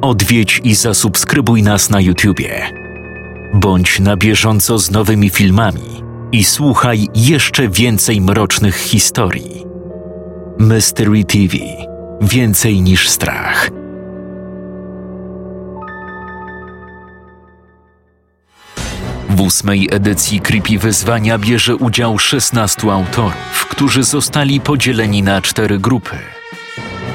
odwiedź i zasubskrybuj nas na YouTubie. Bądź na bieżąco z nowymi filmami i słuchaj jeszcze więcej mrocznych historii. Mystery TV Więcej niż strach. W ósmej edycji Creepy Wyzwania bierze udział 16 autorów, którzy zostali podzieleni na cztery grupy.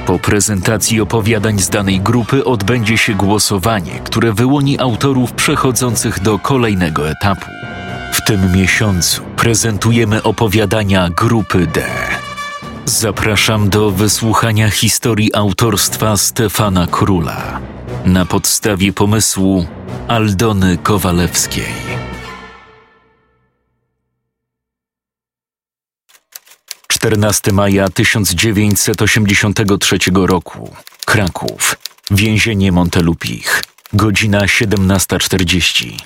Po prezentacji opowiadań z danej grupy odbędzie się głosowanie, które wyłoni autorów przechodzących do kolejnego etapu. W tym miesiącu prezentujemy opowiadania grupy D. Zapraszam do wysłuchania historii autorstwa Stefana Króla na podstawie pomysłu Aldony Kowalewskiej. 14 maja 1983 roku. Kraków. Więzienie Montelupich. Godzina 17.40.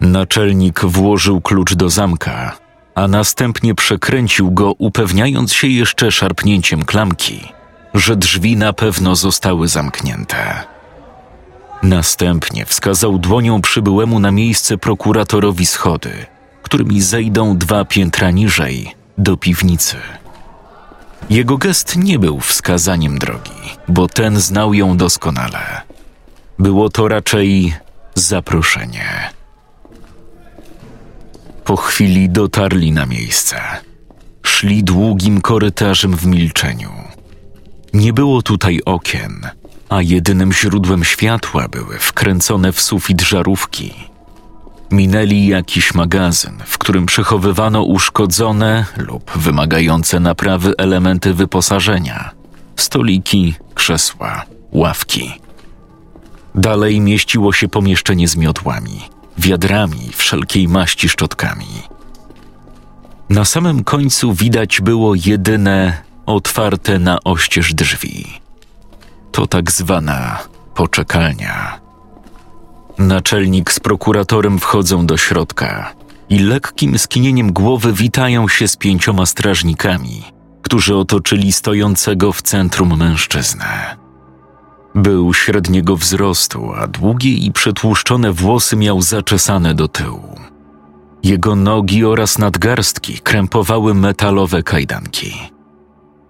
Naczelnik włożył klucz do zamka, a następnie przekręcił go, upewniając się jeszcze szarpnięciem klamki, że drzwi na pewno zostały zamknięte. Następnie wskazał dłonią przybyłemu na miejsce prokuratorowi schody, którymi zejdą dwa piętra niżej, do piwnicy. Jego gest nie był wskazaniem drogi, bo ten znał ją doskonale. Było to raczej zaproszenie. Po chwili dotarli na miejsce. Szli długim korytarzem w milczeniu. Nie było tutaj okien – a jedynym źródłem światła były wkręcone w sufit żarówki. Minęli jakiś magazyn, w którym przechowywano uszkodzone lub wymagające naprawy elementy wyposażenia stoliki, krzesła, ławki. Dalej mieściło się pomieszczenie z miotłami, wiadrami, wszelkiej maści szczotkami. Na samym końcu widać było jedyne otwarte na oścież drzwi to tak zwana poczekalnia. Naczelnik z prokuratorem wchodzą do środka i lekkim skinieniem głowy witają się z pięcioma strażnikami, którzy otoczyli stojącego w centrum mężczyznę. Był średniego wzrostu, a długie i przetłuszczone włosy miał zaczesane do tyłu. Jego nogi oraz nadgarstki krępowały metalowe kajdanki.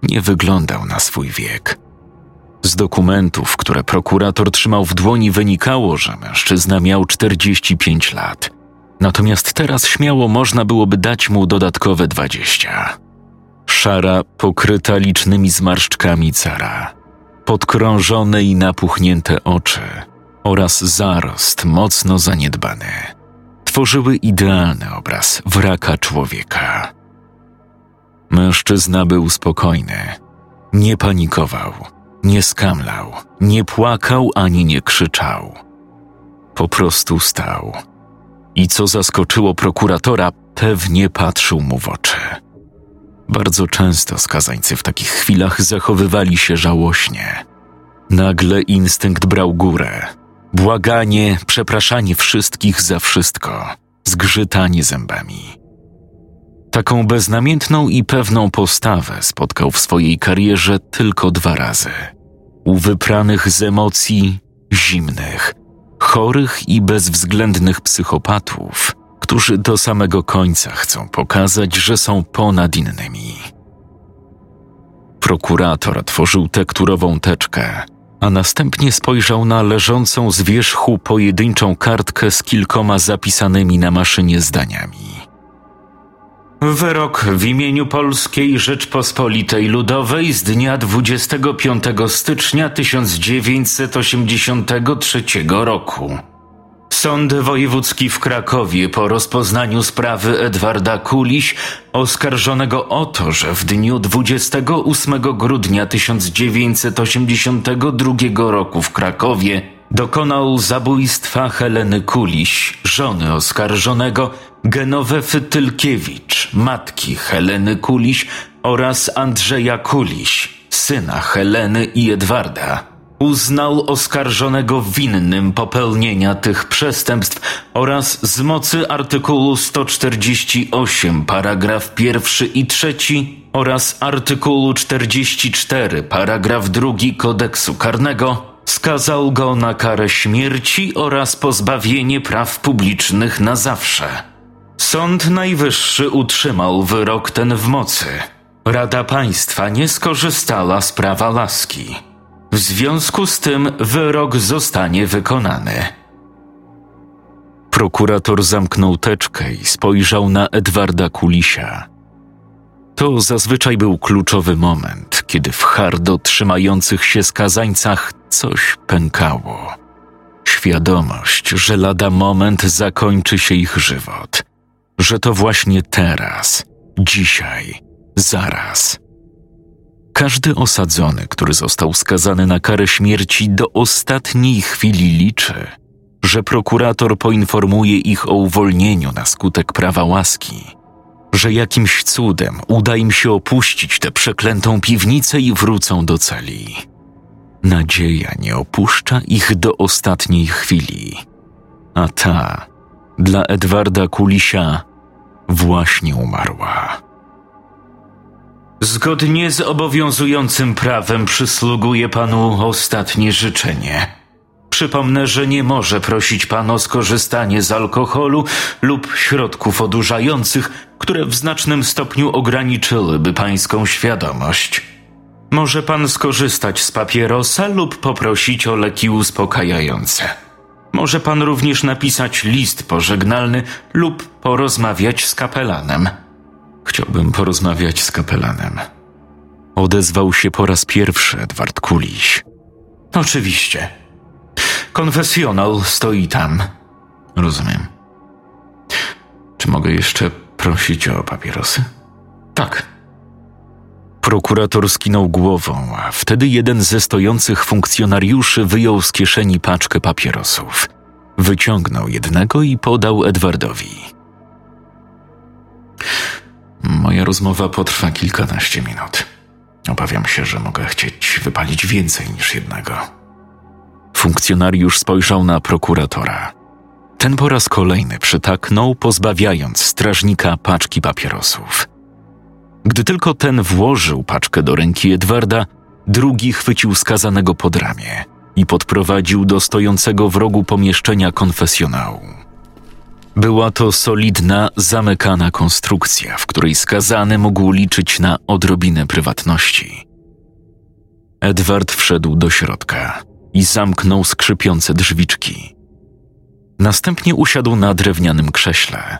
Nie wyglądał na swój wiek – z dokumentów, które prokurator trzymał w dłoni, wynikało, że mężczyzna miał 45 lat. Natomiast teraz śmiało można byłoby dać mu dodatkowe 20. Szara, pokryta licznymi zmarszczkami cara, podkrążone i napuchnięte oczy oraz zarost mocno zaniedbany tworzyły idealny obraz wraka człowieka. Mężczyzna był spokojny, nie panikował nie skamlał, nie płakał ani nie krzyczał. Po prostu stał. I co zaskoczyło prokuratora, pewnie patrzył mu w oczy. Bardzo często skazańcy w takich chwilach zachowywali się żałośnie. Nagle instynkt brał górę. Błaganie, przepraszanie wszystkich za wszystko, zgrzytanie zębami. Taką beznamiętną i pewną postawę spotkał w swojej karierze tylko dwa razy. U wypranych z emocji, zimnych, chorych i bezwzględnych psychopatów, którzy do samego końca chcą pokazać, że są ponad innymi. Prokurator otworzył tekturową teczkę, a następnie spojrzał na leżącą z wierzchu pojedynczą kartkę z kilkoma zapisanymi na maszynie zdaniami. Wyrok w imieniu Polskiej Rzeczpospolitej Ludowej z dnia 25 stycznia 1983 roku. Sąd Wojewódzki w Krakowie po rozpoznaniu sprawy Edwarda Kuliś, oskarżonego o to, że w dniu 28 grudnia 1982 roku w Krakowie dokonał zabójstwa Heleny Kuliś, żony oskarżonego Genowefy Tylkiewicz, matki Heleny Kuliś oraz Andrzeja Kuliś, syna Heleny i Edwarda, uznał oskarżonego winnym popełnienia tych przestępstw oraz z mocy artykułu 148 paragraf pierwszy i trzeci oraz artykułu 44 paragraf drugi kodeksu karnego skazał go na karę śmierci oraz pozbawienie praw publicznych na zawsze. Sąd Najwyższy utrzymał wyrok ten w mocy. Rada Państwa nie skorzystała z prawa łaski. W związku z tym wyrok zostanie wykonany. Prokurator zamknął teczkę i spojrzał na Edwarda Kulisia. To zazwyczaj był kluczowy moment, kiedy w hardo trzymających się skazańcach coś pękało. Świadomość, że lada moment zakończy się ich żywot, że to właśnie teraz, dzisiaj, zaraz. Każdy osadzony, który został skazany na karę śmierci, do ostatniej chwili liczy, że prokurator poinformuje ich o uwolnieniu na skutek prawa łaski, że jakimś cudem uda im się opuścić tę przeklętą piwnicę i wrócą do celi. Nadzieja nie opuszcza ich do ostatniej chwili, a ta dla Edwarda Kulisia właśnie umarła. Zgodnie z obowiązującym prawem przysługuje panu ostatnie życzenie. Przypomnę, że nie może prosić pan o skorzystanie z alkoholu lub środków odurzających, które w znacznym stopniu ograniczyłyby pańską świadomość. Może pan skorzystać z papierosa lub poprosić o leki uspokajające. Może pan również napisać list pożegnalny lub porozmawiać z kapelanem. Chciałbym porozmawiać z kapelanem. Odezwał się po raz pierwszy Edward Kuliś. Oczywiście. Konfesjonal stoi tam. Rozumiem. Czy mogę jeszcze prosić o papierosy? Tak. Prokurator skinął głową, a wtedy jeden ze stojących funkcjonariuszy wyjął z kieszeni paczkę papierosów. Wyciągnął jednego i podał Edwardowi. Moja rozmowa potrwa kilkanaście minut. Obawiam się, że mogę chcieć wypalić więcej niż jednego. Funkcjonariusz spojrzał na prokuratora. Ten po raz kolejny przytaknął, pozbawiając strażnika paczki papierosów. Gdy tylko ten włożył paczkę do ręki Edwarda, drugi chwycił skazanego pod ramię i podprowadził do stojącego w rogu pomieszczenia konfesjonału. Była to solidna, zamykana konstrukcja, w której skazany mógł liczyć na odrobinę prywatności. Edward wszedł do środka i zamknął skrzypiące drzwiczki. Następnie usiadł na drewnianym krześle.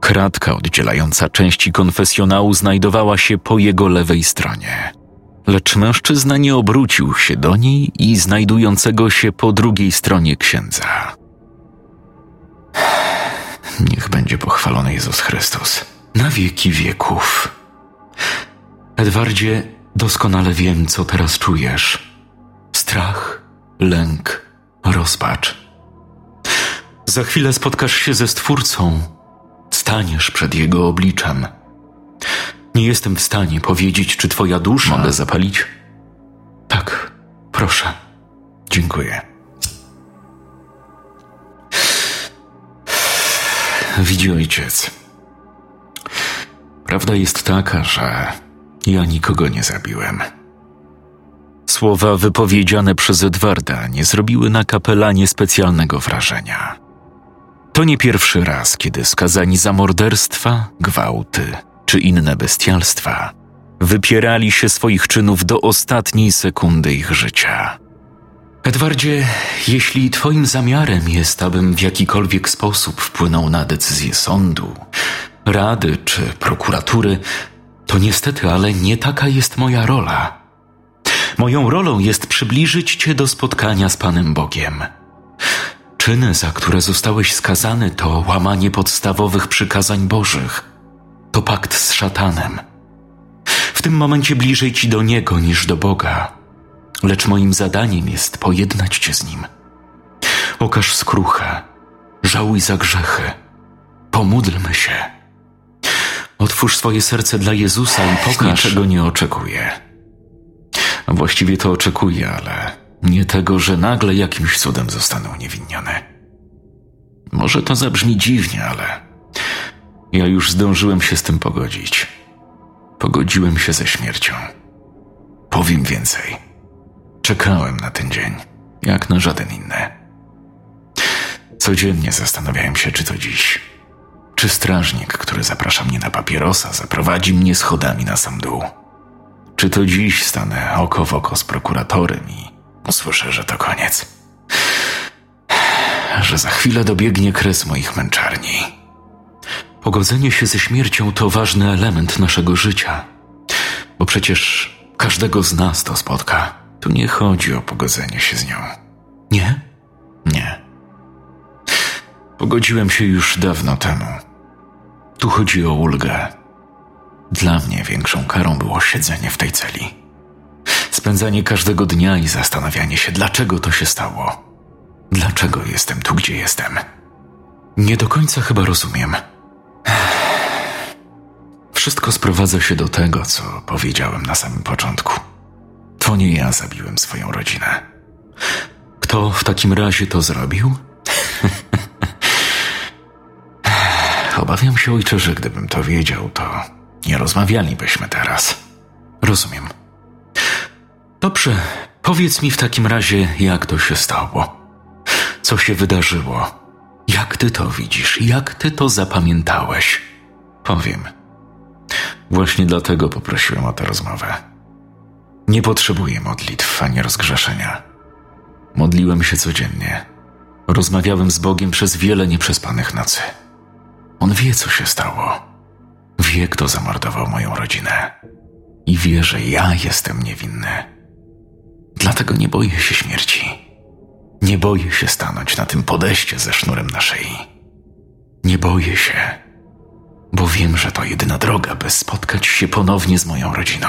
Kratka oddzielająca części konfesjonału znajdowała się po jego lewej stronie, lecz mężczyzna nie obrócił się do niej i znajdującego się po drugiej stronie księdza. Niech będzie pochwalony Jezus Chrystus na wieki wieków. Edwardzie, doskonale wiem, co teraz czujesz: strach, lęk, rozpacz. Za chwilę spotkasz się ze Stwórcą, staniesz przed Jego obliczem. Nie jestem w stanie powiedzieć, czy Twoja dusza. Mogę zapalić? Tak, proszę. Dziękuję. Widzi ojciec. Prawda jest taka, że ja nikogo nie zabiłem. Słowa wypowiedziane przez Edwarda nie zrobiły na kapelanie specjalnego wrażenia. To nie pierwszy raz, kiedy skazani za morderstwa, gwałty czy inne bestialstwa wypierali się swoich czynów do ostatniej sekundy ich życia. Edwardzie, jeśli Twoim zamiarem jest, abym w jakikolwiek sposób wpłynął na decyzję sądu, rady czy prokuratury, to niestety, ale nie taka jest moja rola. Moją rolą jest przybliżyć Cię do spotkania z Panem Bogiem. Czyny, za które zostałeś skazany, to łamanie podstawowych przykazań Bożych. To pakt z szatanem. W tym momencie bliżej Ci do Niego niż do Boga lecz moim zadaniem jest pojednać cię z nim. Okaż skruchę, żałuj za grzechy, pomódlmy się. Otwórz swoje serce dla Jezusa i pokaż, czego nie oczekuję. Właściwie to oczekuję, ale nie tego, że nagle jakimś cudem zostanę uniewinniony. Może to zabrzmi dziwnie, ale ja już zdążyłem się z tym pogodzić. Pogodziłem się ze śmiercią. Powiem więcej. Czekałem na ten dzień, jak na żaden inny. Codziennie zastanawiałem się, czy to dziś. Czy strażnik, który zaprasza mnie na papierosa, zaprowadzi mnie schodami na sam dół? Czy to dziś stanę oko w oko z prokuratorem i usłyszę, że to koniec? Że za chwilę dobiegnie kres moich męczarni. Pogodzenie się ze śmiercią to ważny element naszego życia, bo przecież każdego z nas to spotka. Tu nie chodzi o pogodzenie się z nią. Nie? Nie. Pogodziłem się już dawno temu. Tu chodzi o ulgę. Dla mnie większą karą było siedzenie w tej celi. Spędzanie każdego dnia i zastanawianie się, dlaczego to się stało. Dlaczego jestem tu, gdzie jestem? Nie do końca chyba rozumiem. Wszystko sprowadza się do tego, co powiedziałem na samym początku. To nie ja zabiłem swoją rodzinę. Kto w takim razie to zrobił? Obawiam się, ojcze, że gdybym to wiedział, to nie rozmawialibyśmy teraz. Rozumiem. Dobrze, powiedz mi w takim razie, jak to się stało. Co się wydarzyło? Jak ty to widzisz? Jak ty to zapamiętałeś? Powiem. Właśnie dlatego poprosiłem o tę rozmowę. Nie potrzebuję modlitw ani rozgrzeszenia. Modliłem się codziennie. Rozmawiałem z Bogiem przez wiele nieprzespanych nocy. On wie, co się stało. Wie, kto zamordował moją rodzinę. I wie, że ja jestem niewinny. Dlatego nie boję się śmierci. Nie boję się stanąć na tym podejście ze sznurem na szyi. Nie boję się, bo wiem, że to jedyna droga, by spotkać się ponownie z moją rodziną.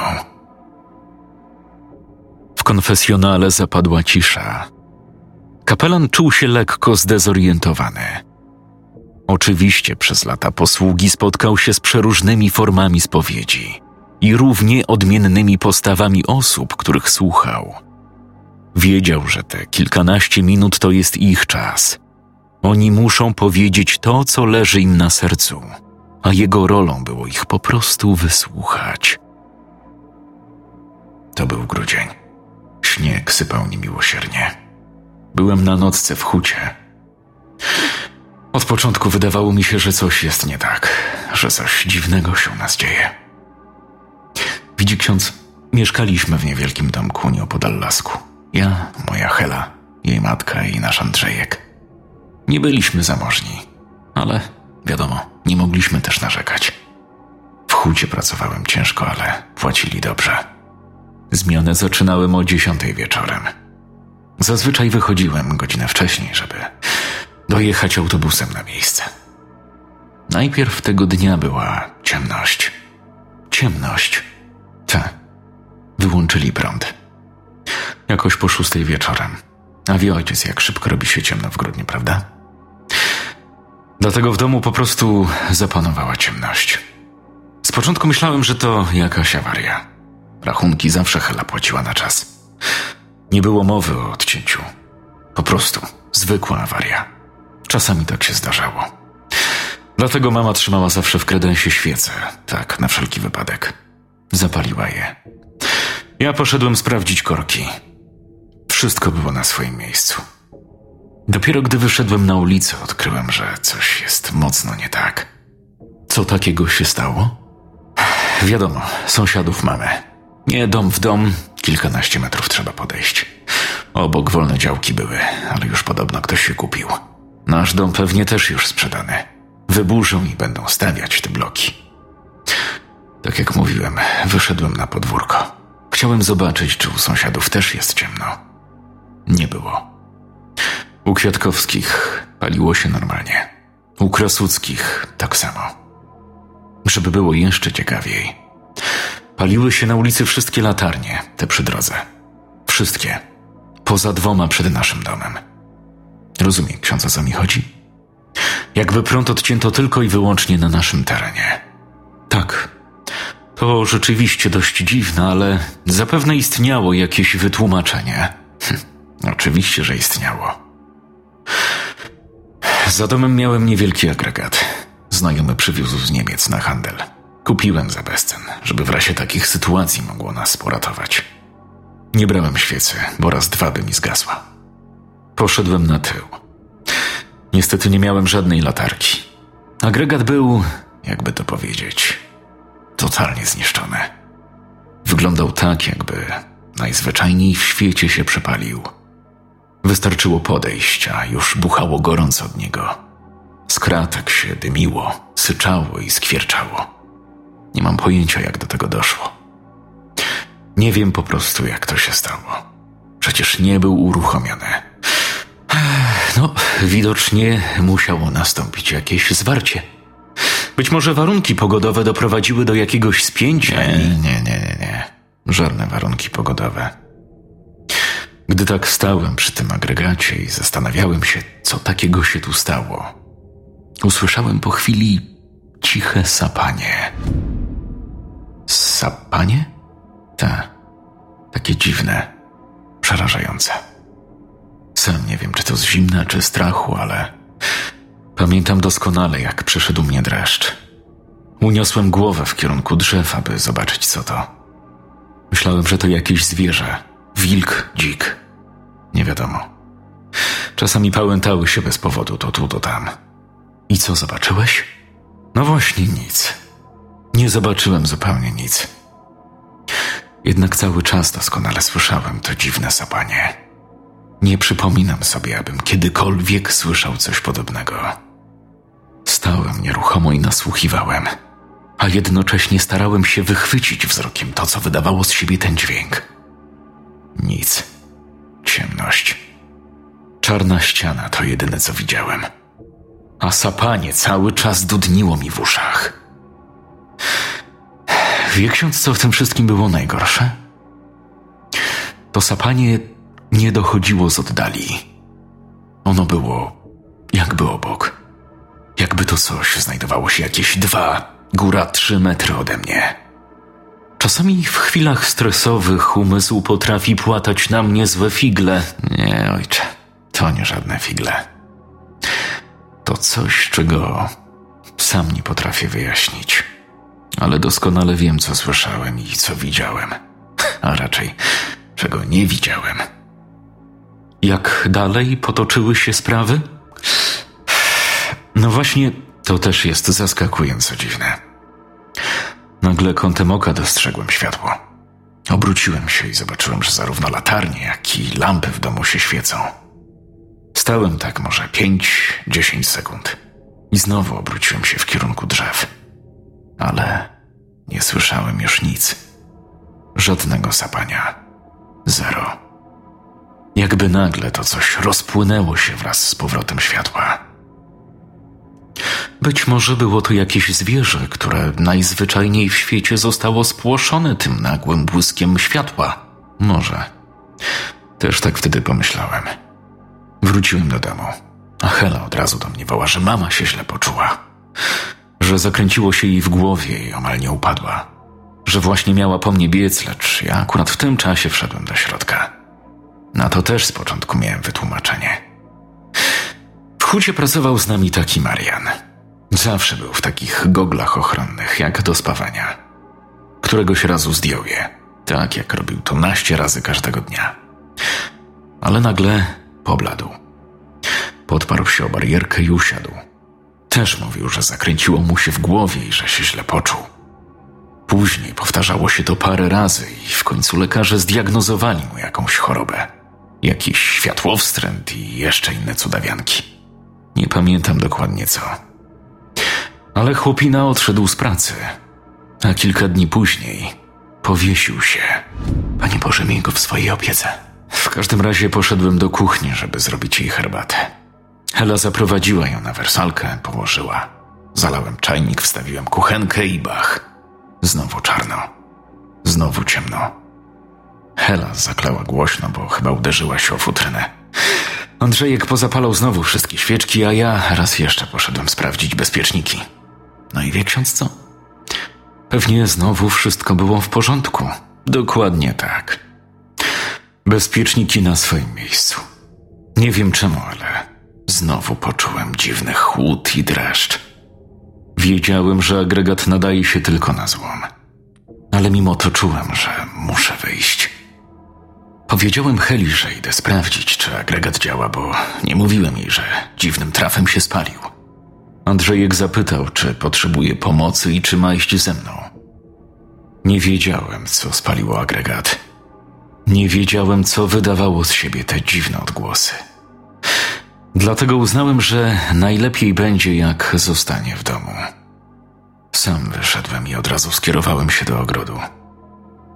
W konfesjonale zapadła cisza. Kapelan czuł się lekko zdezorientowany. Oczywiście przez lata posługi spotkał się z przeróżnymi formami spowiedzi i równie odmiennymi postawami osób, których słuchał. Wiedział, że te kilkanaście minut to jest ich czas. Oni muszą powiedzieć to, co leży im na sercu, a jego rolą było ich po prostu wysłuchać. To był grudzień. Śnieg sypał niemiłosiernie. Byłem na nocce w hucie. Od początku wydawało mi się, że coś jest nie tak, że coś dziwnego się u nas dzieje. Widzi ksiądz, mieszkaliśmy w niewielkim domku nieopodal lasku. Ja, moja Hela, jej matka i nasz Andrzejek. Nie byliśmy zamożni, ale wiadomo, nie mogliśmy też narzekać. W hucie pracowałem ciężko, ale płacili dobrze. Zmianę zaczynałem o dziesiątej wieczorem. Zazwyczaj wychodziłem godzinę wcześniej, żeby dojechać autobusem na miejsce. Najpierw tego dnia była ciemność. Ciemność. Te. Wyłączyli prąd. Jakoś po szóstej wieczorem. A wie ojciec, jak szybko robi się ciemno w grudniu, prawda? Dlatego w domu po prostu zapanowała ciemność. Z początku myślałem, że to jakaś awaria. Rachunki zawsze Hela płaciła na czas. Nie było mowy o odcięciu. Po prostu zwykła awaria. Czasami tak się zdarzało. Dlatego mama trzymała zawsze w kredensie świece, tak na wszelki wypadek. Zapaliła je. Ja poszedłem sprawdzić korki. Wszystko było na swoim miejscu. Dopiero gdy wyszedłem na ulicę, odkryłem, że coś jest mocno nie tak. Co takiego się stało? Wiadomo, sąsiadów mamy. Nie dom w dom, kilkanaście metrów trzeba podejść. Obok wolne działki były, ale już podobno ktoś się kupił. Nasz dom pewnie też już sprzedany. Wyburzą i będą stawiać te bloki. Tak jak mówiłem, wyszedłem na podwórko. Chciałem zobaczyć, czy u sąsiadów też jest ciemno. Nie było. U Kwiatkowskich paliło się normalnie. U Krasuckich tak samo. Żeby było jeszcze ciekawiej, paliły się na ulicy wszystkie latarnie, te przy drodze. Wszystkie. Poza dwoma przed naszym domem. Rozumie ksiądz, o co mi chodzi? Jakby prąd odcięto tylko i wyłącznie na naszym terenie. Tak. To rzeczywiście dość dziwne, ale zapewne istniało jakieś wytłumaczenie. Hm, Oczywiście, że istniało. Za domem miałem niewielki agregat. Znajomy przywiózł z Niemiec na handel. Kupiłem za bezcen, żeby w razie takich sytuacji mogło nas poratować. Nie brałem świecy, bo raz dwa by mi zgasła. Poszedłem na tył. Niestety nie miałem żadnej latarki. Agregat był, jakby to powiedzieć, totalnie zniszczony. Wyglądał tak, jakby najzwyczajniej w świecie się przepalił. Wystarczyło podejść, a już buchało gorąco od niego. Z kratek się dymiło, syczało i skwierczało. Nie mam pojęcia, jak do tego doszło. Nie wiem po prostu, jak to się stało. Przecież nie był uruchomiony. No, widocznie musiało nastąpić jakieś zwarcie. Być może warunki pogodowe doprowadziły do jakiegoś spięcia. Nie, nie, nie, nie. Żadne warunki pogodowe. Gdy tak stałem przy tym agregacie i zastanawiałem się, co takiego się tu stało, usłyszałem po chwili ciche sapanie. Sapanie? Ta, takie dziwne, przerażające. Sam nie wiem, czy to z zimna, czy strachu, ale pamiętam doskonale, jak przyszedł mnie dreszcz. Uniosłem głowę w kierunku drzew, aby zobaczyć, co to. Myślałem, że to jakieś zwierzę, wilk, dzik. Nie wiadomo. Czasami pałętały się bez powodu to tu, to tam. I co zobaczyłeś? No właśnie nic. Nie zobaczyłem zupełnie nic. Jednak cały czas doskonale słyszałem to dziwne sapanie. Nie przypominam sobie, abym kiedykolwiek słyszał coś podobnego. Stałem nieruchomo i nasłuchiwałem, a jednocześnie starałem się wychwycić wzrokiem to, co wydawało z siebie ten dźwięk. Nic. Ciemność. Czarna ściana to jedyne, co widziałem. A sapanie cały czas dudniło mi w uszach. Wie ksiądz, co w tym wszystkim było najgorsze? To sapanie nie dochodziło z oddali. Ono było jakby obok. Jakby to coś znajdowało się jakieś dwa, góra trzy metry ode mnie. Czasami w chwilach stresowych umysł potrafi płatać na mnie złe figle. Nie, ojcze, to nie żadne figle. To coś, czego sam nie potrafię wyjaśnić ale doskonale wiem, co słyszałem i co widziałem, a raczej czego nie widziałem. Jak dalej potoczyły się sprawy? No właśnie, to też jest zaskakująco dziwne. Nagle kątem oka dostrzegłem światło. Obróciłem się i zobaczyłem, że zarówno latarnie, jak i lampy w domu się świecą. Stałem tak może pięć, dziesięć sekund i znowu obróciłem się w kierunku drzew ale nie słyszałem już nic. Żadnego sapania. Zero. Jakby nagle to coś rozpłynęło się wraz z powrotem światła. Być może było to jakieś zwierzę, które najzwyczajniej w świecie zostało spłoszone tym nagłym błyskiem światła. Może. Też tak wtedy pomyślałem. Wróciłem do domu, a Hela od razu do mnie woła, że mama się źle poczuła że zakręciło się jej w głowie i omal nie upadła. Że właśnie miała po mnie biec, lecz ja akurat w tym czasie wszedłem do środka. Na to też z początku miałem wytłumaczenie. Hucie pracował z nami taki Marian. Zawsze był w takich goglach ochronnych, jak do spawania. Któregoś razu zdjął je, tak jak robił to naście razy każdego dnia. Ale nagle pobladł. Podparł się o barierkę i usiadł też mówił, że zakręciło mu się w głowie i że się źle poczuł. Później powtarzało się to parę razy i w końcu lekarze zdiagnozowali mu jakąś chorobę. Jakiś światłowstręt i jeszcze inne cudawianki. Nie pamiętam dokładnie co. Ale chłopina odszedł z pracy, a kilka dni później powiesił się. Panie Boże, miej go w swojej opiece. W każdym razie poszedłem do kuchni, żeby zrobić jej herbatę. Hela zaprowadziła ją na wersalkę, położyła. Zalałem czajnik, wstawiłem kuchenkę i bach. Znowu czarno. Znowu ciemno. Hela zaklała głośno, bo chyba uderzyła się o futrynę. Andrzejek pozapalał znowu wszystkie świeczki, a ja raz jeszcze poszedłem sprawdzić bezpieczniki. No i wie ksiądz co? Pewnie znowu wszystko było w porządku. Dokładnie tak. Bezpieczniki na swoim miejscu. Nie wiem czemu, ale znowu poczułem dziwny chłód i dreszcz. Wiedziałem, że agregat nadaje się tylko na złom, ale mimo to czułem, że muszę wyjść. Powiedziałem Heli, że idę sprawdzić, czy agregat działa, bo nie mówiłem jej, że dziwnym trafem się spalił. Andrzejek zapytał, czy potrzebuje pomocy i czy ma iść ze mną. Nie wiedziałem, co spaliło agregat. Nie wiedziałem, co wydawało z siebie te dziwne odgłosy. Dlatego uznałem, że najlepiej będzie, jak zostanie w domu. Sam wyszedłem i od razu skierowałem się do ogrodu.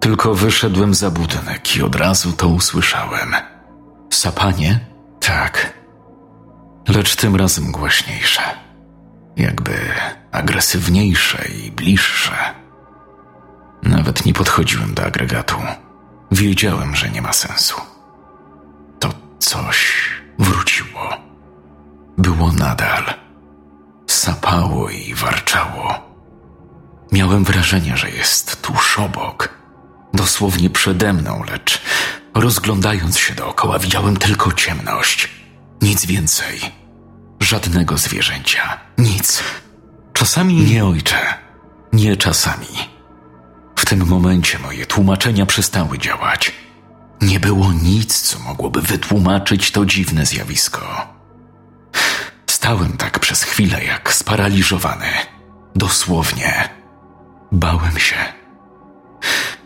Tylko wyszedłem za budynek i od razu to usłyszałem. Sapanie? Tak. Lecz tym razem głośniejsze. Jakby agresywniejsze i bliższe. Nawet nie podchodziłem do agregatu. Wiedziałem, że nie ma sensu. To coś wróciło. Było nadal. Sapało i warczało. Miałem wrażenie, że jest tuż obok, dosłownie przede mną, lecz rozglądając się dookoła, widziałem tylko ciemność. Nic więcej. Żadnego zwierzęcia. Nic. Czasami nie ojcze. Nie czasami. W tym momencie moje tłumaczenia przestały działać. Nie było nic, co mogłoby wytłumaczyć to dziwne zjawisko. Stałem tak przez chwilę, jak sparaliżowany. Dosłownie. Bałem się.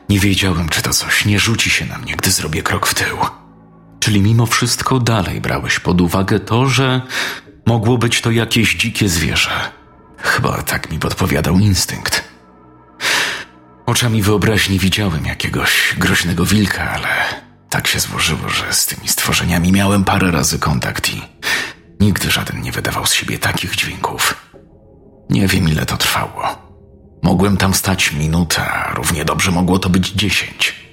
Nie wiedziałem, czy to coś nie rzuci się na mnie, gdy zrobię krok w tył. Czyli mimo wszystko dalej brałeś pod uwagę to, że mogło być to jakieś dzikie zwierzę. Chyba tak mi podpowiadał instynkt. Oczami wyobraźni widziałem jakiegoś groźnego wilka, ale tak się złożyło, że z tymi stworzeniami miałem parę razy kontakt i nigdy żaden nie wydawał z siebie takich dźwięków. Nie wiem, ile to trwało. Mogłem tam stać minutę, a równie dobrze mogło to być dziesięć.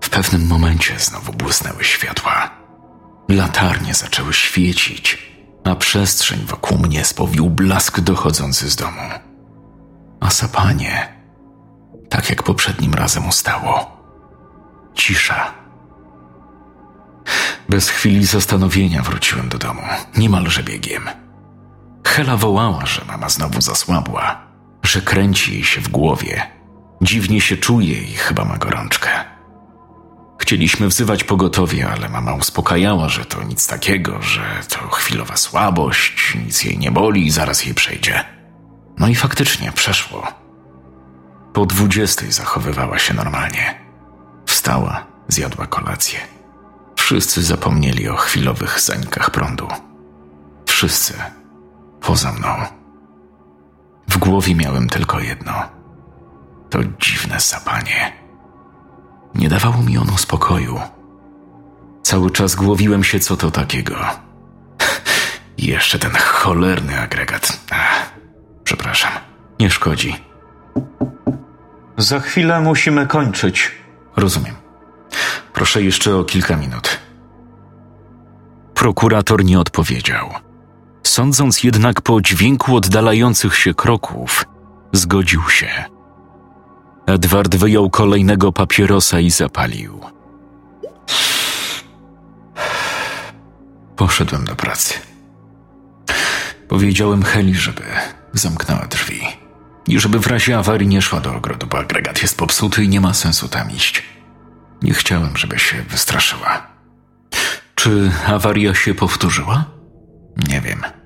W pewnym momencie znowu błysnęły światła. Latarnie zaczęły świecić, a przestrzeń wokół mnie spowił blask dochodzący z domu. A sapanie, tak jak poprzednim razem ustało. Cisza. Bez chwili zastanowienia wróciłem do domu, niemalże biegiem. Hela wołała, że mama znowu zasłabła, że kręci jej się w głowie. Dziwnie się czuje i chyba ma gorączkę. Chcieliśmy wzywać pogotowie, ale mama uspokajała, że to nic takiego, że to chwilowa słabość, nic jej nie boli i zaraz jej przejdzie. No i faktycznie przeszło. Po dwudziestej zachowywała się normalnie. Wstała, zjadła kolację. Wszyscy zapomnieli o chwilowych zanikach prądu. Wszyscy, poza mną. W głowie miałem tylko jedno. To dziwne sapanie. Nie dawało mi ono spokoju. Cały czas głowiłem się, co to takiego. Jeszcze ten cholerny agregat. Ach, przepraszam, nie szkodzi. Za chwilę musimy kończyć. Rozumiem. Proszę jeszcze o kilka minut. Prokurator nie odpowiedział. Sądząc jednak po dźwięku oddalających się kroków, zgodził się. Edward wyjął kolejnego papierosa i zapalił. Poszedłem do pracy. Powiedziałem Heli, żeby zamknęła drzwi i żeby w razie awarii nie szła do ogrodu, bo agregat jest popsuty i nie ma sensu tam iść. Nie chciałem, żeby się wystraszyła. Czy awaria się powtórzyła? Nie wiem.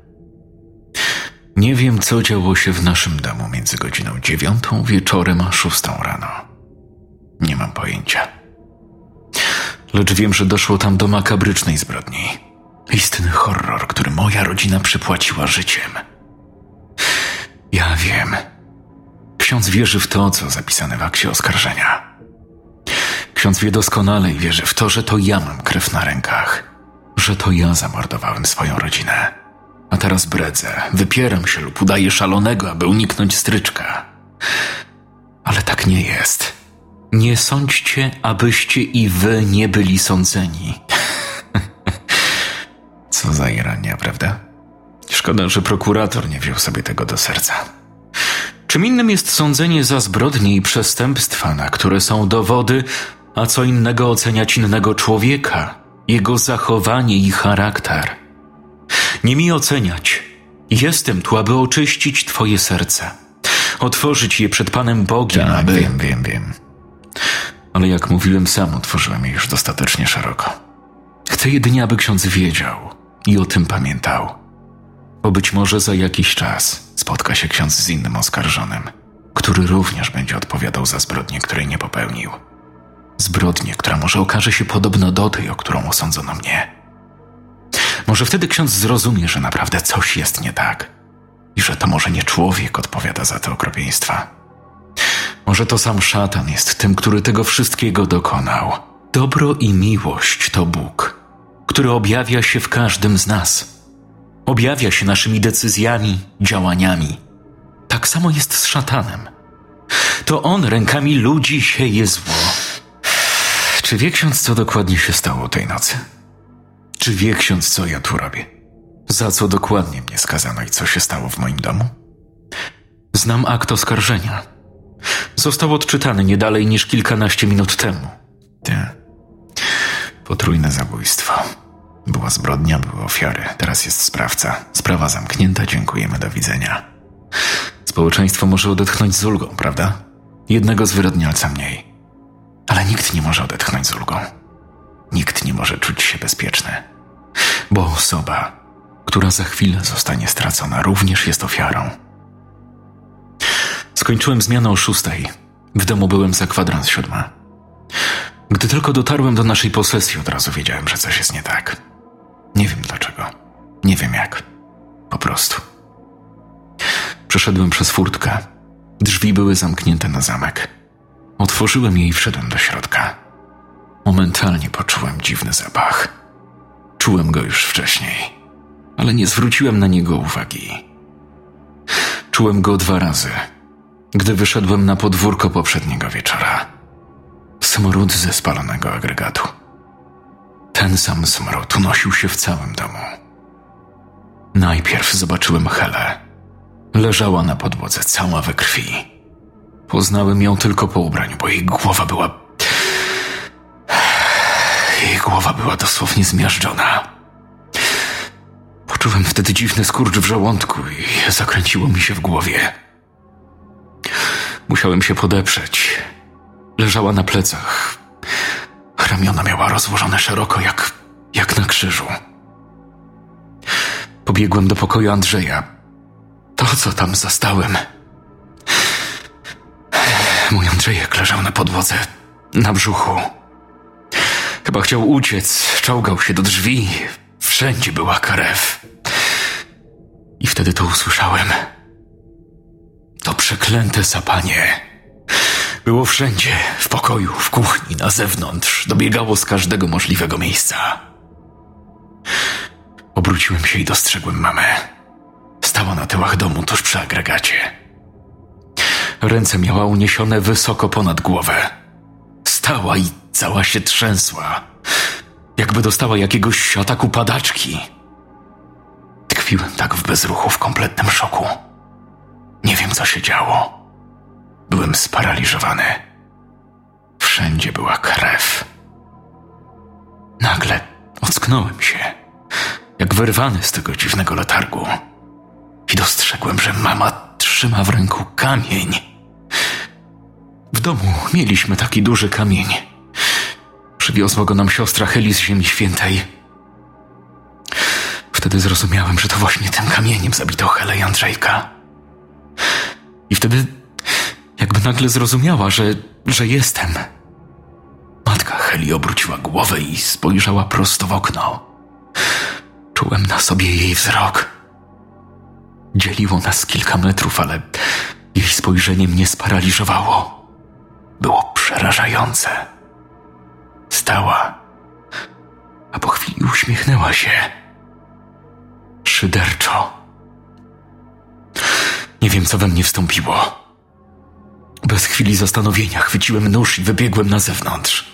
Nie wiem, co działo się w naszym domu między godziną dziewiątą wieczorem a szóstą rano. Nie mam pojęcia. Lecz wiem, że doszło tam do makabrycznej zbrodni. Istny horror, który moja rodzina przypłaciła życiem. Ja wiem. Ksiądz wierzy w to, co zapisane w akcie oskarżenia. Ksiądz wie doskonale i wierzy w to, że to ja mam krew na rękach, że to ja zamordowałem swoją rodzinę. A teraz bredzę, wypieram się lub udaję szalonego, aby uniknąć stryczka. Ale tak nie jest. Nie sądźcie, abyście i wy nie byli sądzeni. Co za irania, prawda? Szkoda, że prokurator nie wziął sobie tego do serca. Czym innym jest sądzenie za zbrodnie i przestępstwa, na które są dowody, A co innego oceniać innego człowieka, jego zachowanie i charakter. Nie mi oceniać. Jestem tu, aby oczyścić Twoje serce, otworzyć je przed Panem Bogiem, Tak, aby. wiem, wiem, wiem. Ale jak mówiłem, sam otworzyłem je już dostatecznie szeroko. Chcę jedynie, aby ksiądz wiedział i o tym pamiętał. Bo być może za jakiś czas spotka się ksiądz z innym oskarżonym, który również będzie odpowiadał za zbrodnię, której nie popełnił. Zbrodnię, która może okaże się podobna do tej, o którą osądzono mnie. Może wtedy ksiądz zrozumie, że naprawdę coś jest nie tak i że to może nie człowiek odpowiada za te okropieństwa. Może to sam szatan jest tym, który tego wszystkiego dokonał. Dobro i miłość to Bóg, który objawia się w każdym z nas. Objawia się naszymi decyzjami, działaniami. Tak samo jest z szatanem. To on rękami ludzi sieje zło. Czy wie ksiądz, co dokładnie się stało tej nocy? Czy wie ksiądz, co ja tu robię? Za co dokładnie mnie skazano i co się stało w moim domu? Znam akt oskarżenia. Został odczytany nie dalej niż kilkanaście minut temu. Ty. Potrójne zabójstwo. Była zbrodnia, były ofiary. Teraz jest sprawca. Sprawa zamknięta, dziękujemy, do widzenia. Społeczeństwo może odetchnąć z ulgą, prawda? Jednego zwyrodnialca mniej. Ale nikt nie może odetchnąć z ulgą. Nikt nie może czuć się bezpieczny. Bo osoba, która za chwilę zostanie stracona, również jest ofiarą. Skończyłem zmianę o szóstej. W domu byłem za kwadrans siódma. Gdy tylko dotarłem do naszej posesji, od razu wiedziałem, że coś jest nie tak. Nie wiem dlaczego. Nie wiem jak. Po prostu. Przeszedłem przez furtkę. Drzwi były zamknięte na zamek. Otworzyłem je i wszedłem do środka. Momentalnie poczułem dziwny zapach. Czułem go już wcześniej, ale nie zwróciłem na niego uwagi. Czułem go dwa razy, gdy wyszedłem na podwórko poprzedniego wieczora. Smród ze spalonego agregatu. Ten sam smród unosił się w całym domu. Najpierw zobaczyłem Helę. Leżała na podłodze, cała we krwi. Poznałem ją tylko po ubraniu, bo jej głowa była. Głowa była dosłownie zmiażdżona. Poczułem wtedy dziwny skurcz w żołądku i zakręciło mi się w głowie. Musiałem się podeprzeć. Leżała na plecach. Ramiona miała rozłożone szeroko, jak, jak na krzyżu. Pobiegłem do pokoju Andrzeja. To, co tam zastałem. Mój Andrzejek leżał na podłodze, na brzuchu. Chyba chciał uciec, czołgał się do drzwi. Wszędzie była krew. I wtedy to usłyszałem. To przeklęte sapanie. Było wszędzie, w pokoju, w kuchni, na zewnątrz. Dobiegało z każdego możliwego miejsca. Obróciłem się i dostrzegłem mamę. Stała na tyłach domu tuż przy agregacie. Ręce miała uniesione wysoko ponad głowę. Stała i cała się trzęsła, jakby dostała jakiegoś ataku padaczki. Tkwiłem tak w bezruchu, w kompletnym szoku. Nie wiem, co się działo. Byłem sparaliżowany. Wszędzie była krew. Nagle ocknąłem się, jak wyrwany z tego dziwnego letargu. I dostrzegłem, że mama trzyma w ręku kamień. W domu mieliśmy taki duży kamień. Przywiozła go nam siostra Heli z Ziemi Świętej. Wtedy zrozumiałem, że to właśnie tym kamieniem zabito Helę i Andrzejka. I wtedy jakby nagle zrozumiała, że, że jestem. Matka Heli obróciła głowę i spojrzała prosto w okno. Czułem na sobie jej wzrok. Dzieliło nas kilka metrów, ale jej spojrzenie mnie sparaliżowało. Było przerażające. Stała, a po chwili uśmiechnęła się. Szyderczo. Nie wiem, co we mnie wstąpiło. Bez chwili zastanowienia chwyciłem nóż i wybiegłem na zewnątrz.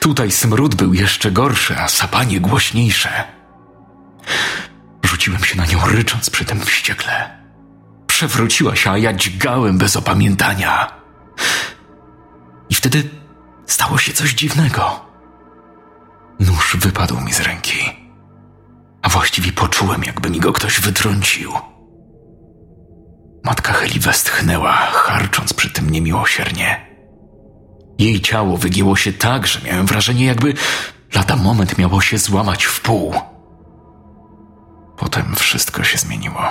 Tutaj smród był jeszcze gorszy, a sapanie głośniejsze. Rzuciłem się na nią, rycząc przy tym wściekle. Przewróciła się, a ja dźgałem bez opamiętania. I wtedy stało się coś dziwnego. Nóż wypadł mi z ręki, a właściwie poczułem, jakby mi go ktoś wytrącił. Matka Heli westchnęła, harcząc przy tym niemiłosiernie. Jej ciało wygięło się tak, że miałem wrażenie, jakby lada moment miało się złamać w pół. Potem wszystko się zmieniło.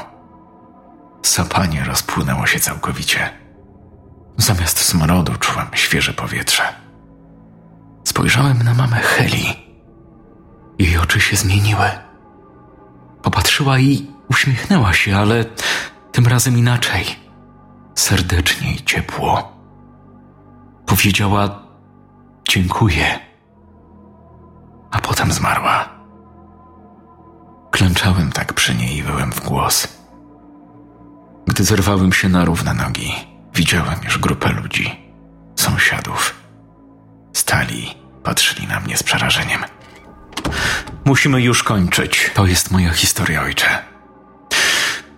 Sapanie rozpłynęło się całkowicie. Zamiast smrodu czułem świeże powietrze. Spojrzałem na mamę Heli. Jej oczy się zmieniły. Popatrzyła i uśmiechnęła się, ale tym razem inaczej. Serdecznie i ciepło. Powiedziała dziękuję, a potem zmarła. Klęczałem tak przy niej i wyłem w głos. Gdy zerwałem się na równe nogi, widziałem już grupę ludzi, sąsiadów. Stali, patrzyli na mnie z przerażeniem. Musimy już kończyć. To jest moja historia, ojcze.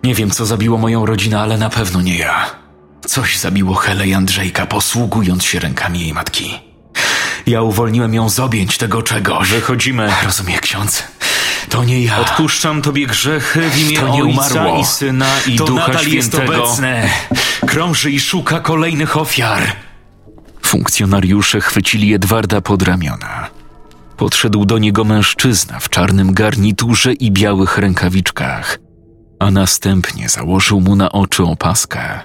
Nie wiem, co zabiło moją rodzinę, ale na pewno nie ja. Coś zabiło Helę i Andrzejka, posługując się rękami jej matki. Ja uwolniłem ją z objęć tego czegoś. Wychodzimy. Rozumie ksiądz. To nie ja. Odpuszczam tobie grzechy w imię To nie Ojca umarło. i Syna i to Ducha nadal jest obecne. Krąży i szuka kolejnych ofiar. Funkcjonariusze chwycili Edwarda pod ramiona. Podszedł do niego mężczyzna w czarnym garniturze i białych rękawiczkach, a następnie założył mu na oczy opaskę.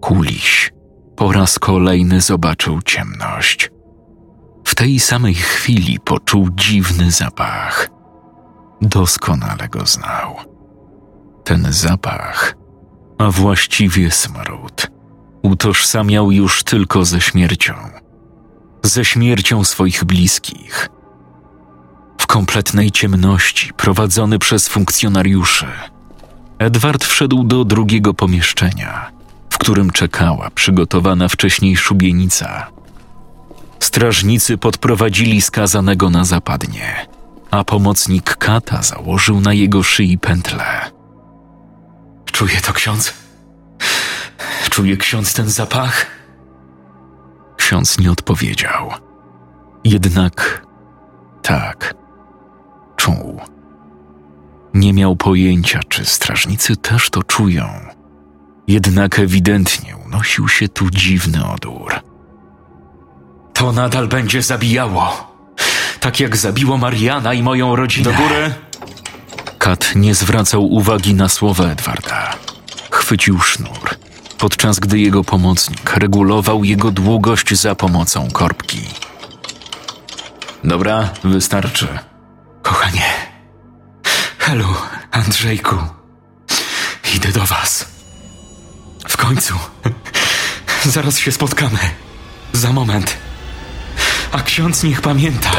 Kuliś po raz kolejny zobaczył ciemność. W tej samej chwili poczuł dziwny zapach. Doskonale go znał. Ten zapach, a właściwie smród, utożsamiał już tylko ze śmiercią. Ze śmiercią swoich bliskich. W kompletnej ciemności, prowadzony przez funkcjonariuszy, Edward wszedł do drugiego pomieszczenia, w którym czekała przygotowana wcześniej szubienica. Strażnicy podprowadzili skazanego na zapadnie, a pomocnik kata założył na jego szyi pętlę. Czuje to ksiądz? Czuje ksiądz ten zapach? Ksiądz nie odpowiedział. Jednak tak, czuł. Nie miał pojęcia, czy strażnicy też to czują. Jednak ewidentnie unosił się tu dziwny odór. To nadal będzie zabijało. Tak jak zabiło Mariana i moją rodzinę. Do góry. Kat nie zwracał uwagi na słowa Edwarda. Chwycił sznur, podczas gdy jego pomocnik regulował jego długość za pomocą korbki. Dobra, wystarczy. Kochanie. Helu, Andrzejku. Idę do was. W końcu. Zaraz się spotkamy. Za moment. A ksiądz niech pamięta.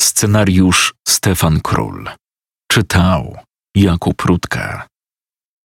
Scenariusz Stefan Król. Czytał Jakub Rutka.